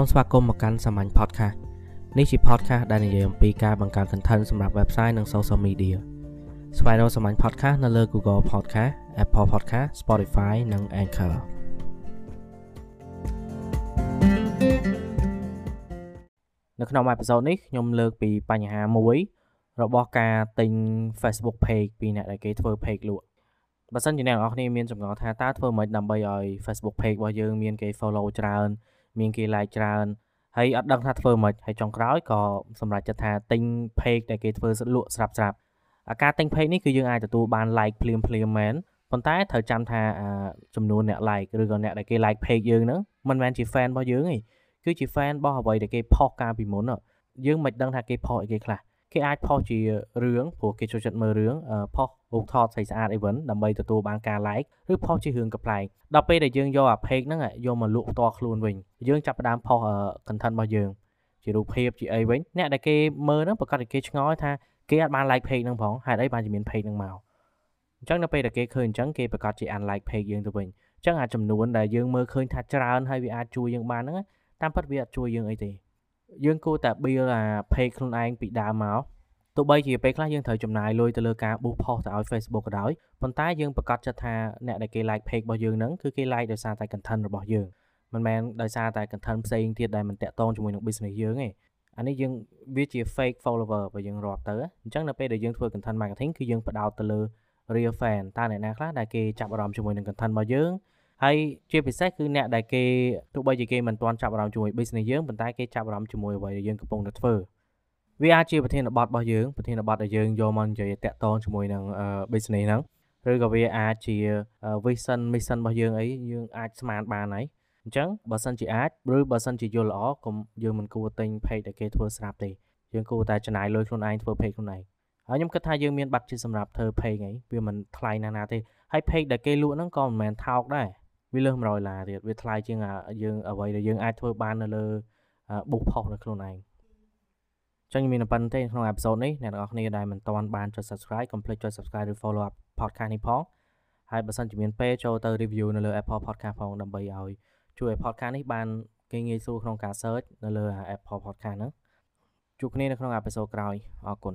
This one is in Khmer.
សូមស្វាគមន៍មកកាន់សាមញ្ញ podcast នេះជា podcast ដែលនិយាយអំពីការបង្កើត content សម្រាប់ website និង social media ស្វែងរកសាមញ្ញ podcast នៅលើ Google Podcast Apple Podcast Spotify និង Anchor នៅក្នុងអេពីសូតនេះខ្ញុំលើកពីបញ្ហាមួយ របស់ការទិញ Facebook page ពីអ្នកដែលគេធ្វើ page លក់បើសិនជាអ្នកនរគ្នាមានចម្ងល់ថាតើធ្វើម៉េចដើម្បីឲ្យ Facebook page របស់យើងមានគេ follow ច្រើន មានគេ like ច្រើនហើយអត់ដឹងថាធ្វើម៉េចហើយចុងក្រោយក៏សម្រេចចិត្តថាទិញ page ដែលគេធ្វើលក់ស្រាប់ស្រាប់អាការទិញ page នេះគឺយើងអាចទទួលបាន like ភ្លាមភ្លាមមែនប៉ុន្តែត្រូវចាំថាចំនួនអ្នក like ឬក៏អ្នកដែលគេ like page យើងហ្នឹងមិនមែនជា fan របស់យើងទេគឺជា fan របស់អ្វីដែលគេផុសកាលពីមុនយើងមិនដឹងថាគេផុសអីគេខ្លះ គេអាចផុសជារឿងព្រោះគេចូលចិត្តមើលរឿងផុសរូបថតស្អាតស្អាតអីវិញដើម្បីទទួលបានការ like ឬផុសជារឿងកំ pl ែងដល់ពេលដែលយើងយកអា page ហ្នឹងយកមកលក់ផ្ទាល់ខ្លួនវិញយើងចាប់ផ្ដើមផុស content របស់យើងជារូបភាពជាអីវិញអ្នកដែលគេមើលហ្នឹងប្រកាសតែគេឆ្ងល់ថាគេអាចបាន like page ហ្នឹងផងហេតុអីបានជាមាន page ហ្នឹងមកអញ្ចឹងនៅពេលដែលគេឃើញអញ្ចឹងគេប្រកាសជា unlike page យើងទៅវិញអញ្ចឹងអាចចំនួនដែលយើងមើលឃើញថាច្រើនហើយវាអាចជួយយើងបានហ្នឹងតាមពិតវាអត់ជួយយើងអីទេ យើងគួរតែ build អា page ខ្លួនឯងពីដើមមកទោះបីជាពេលខ្លះយើងត្រូវចំណាយលុយទៅលើការប៊ូសផុសទៅឲ្យ Facebook ក៏ដោយប៉ុន្តែយើងប្រកាសចិត្តថាអ្នកដែលគេ like page របស់យើងហ្នឹងគឺគេ like ដោយសារតែ content របស់យើងមិនមែនដោយសារតែ content ផ្សេងទៀតដែលមិនតាក់ទងជាមួយនឹង business យើងទេអានេះយើងវាជា fake follower បើយើងរាប់ទៅអញ្ចឹងនៅពេលដែលយើងធ្វើ content marketing គឺយើងផ្ដោតទៅលើ real fan តើអ្នកណាខ្លះដែលគេចាប់អារម្មណ៍ជាមួយនឹង content របស់យើង ហើយជាពិសេសគឺអ្នកដែលគេទោះបីជាគេមិនទាន់ចាប់អារម្មណ៍ជាមួយ business យើងប៉ុន្តែគេចាប់អារម្មណ៍ជាមួយអ្វីដែលយើងកំពុងតែធ្វើវាអាចជាប្រធានបទរបស់យើងប្រធានបទដែលយើងយកមកនិយាយតាក់ទងជាមួយនឹង business ហ្នឹងឬក៏វាអាចជា vision mission របស់យើងអីយើងអាចស្មានបានហើយអញ្ចឹងបើសិនជាអាចឬបើសិនជាយល់ល្អកុំយើងមិនគួរទិញ page ដែលគេធ្វើស្រាប់ទេយើងគួរតែចំណាយលុយខ្លួនឯងធ្វើ page ខ្លួនឯងហើយខ្ញុំគិតថាយើងមានបាត់ជាសម្រាប់ធ្វើ page ហ្នឹងវាមិនថ្លៃណាស់ណាទេហើយ page ដែលគេលក់ហ្នឹងក៏មិនមែនថោកដែរ វាលើស100ដុល្លារទៀតវាថ្លៃជាងយើងអ្វីដែលយើងអាចធ្វើបាននៅលើ book post នៅខ្លួនឯងចឹងមានប៉ុណ្្នឹងទេក្នុងអេពីសូតនេះអ្នកទាំងអស់គ្នាដែលមិនទាន់បានចុច Subscribe កុំភ្លេចចុច Subscribe ឬ Follow up podcast នេះផងហើយបើសិនជាមានពេលចូលទៅ review នៅលើ Apple Podcast ផងដើម្បីឲ្យជួយឲ្យ podcast នេះបានគេងាយស្រួលក្នុងការ search នៅលើ Apple Podcast ហ្នឹងជួបគ្នានៅក្នុងអេពីសូតក្រោយអរគុណ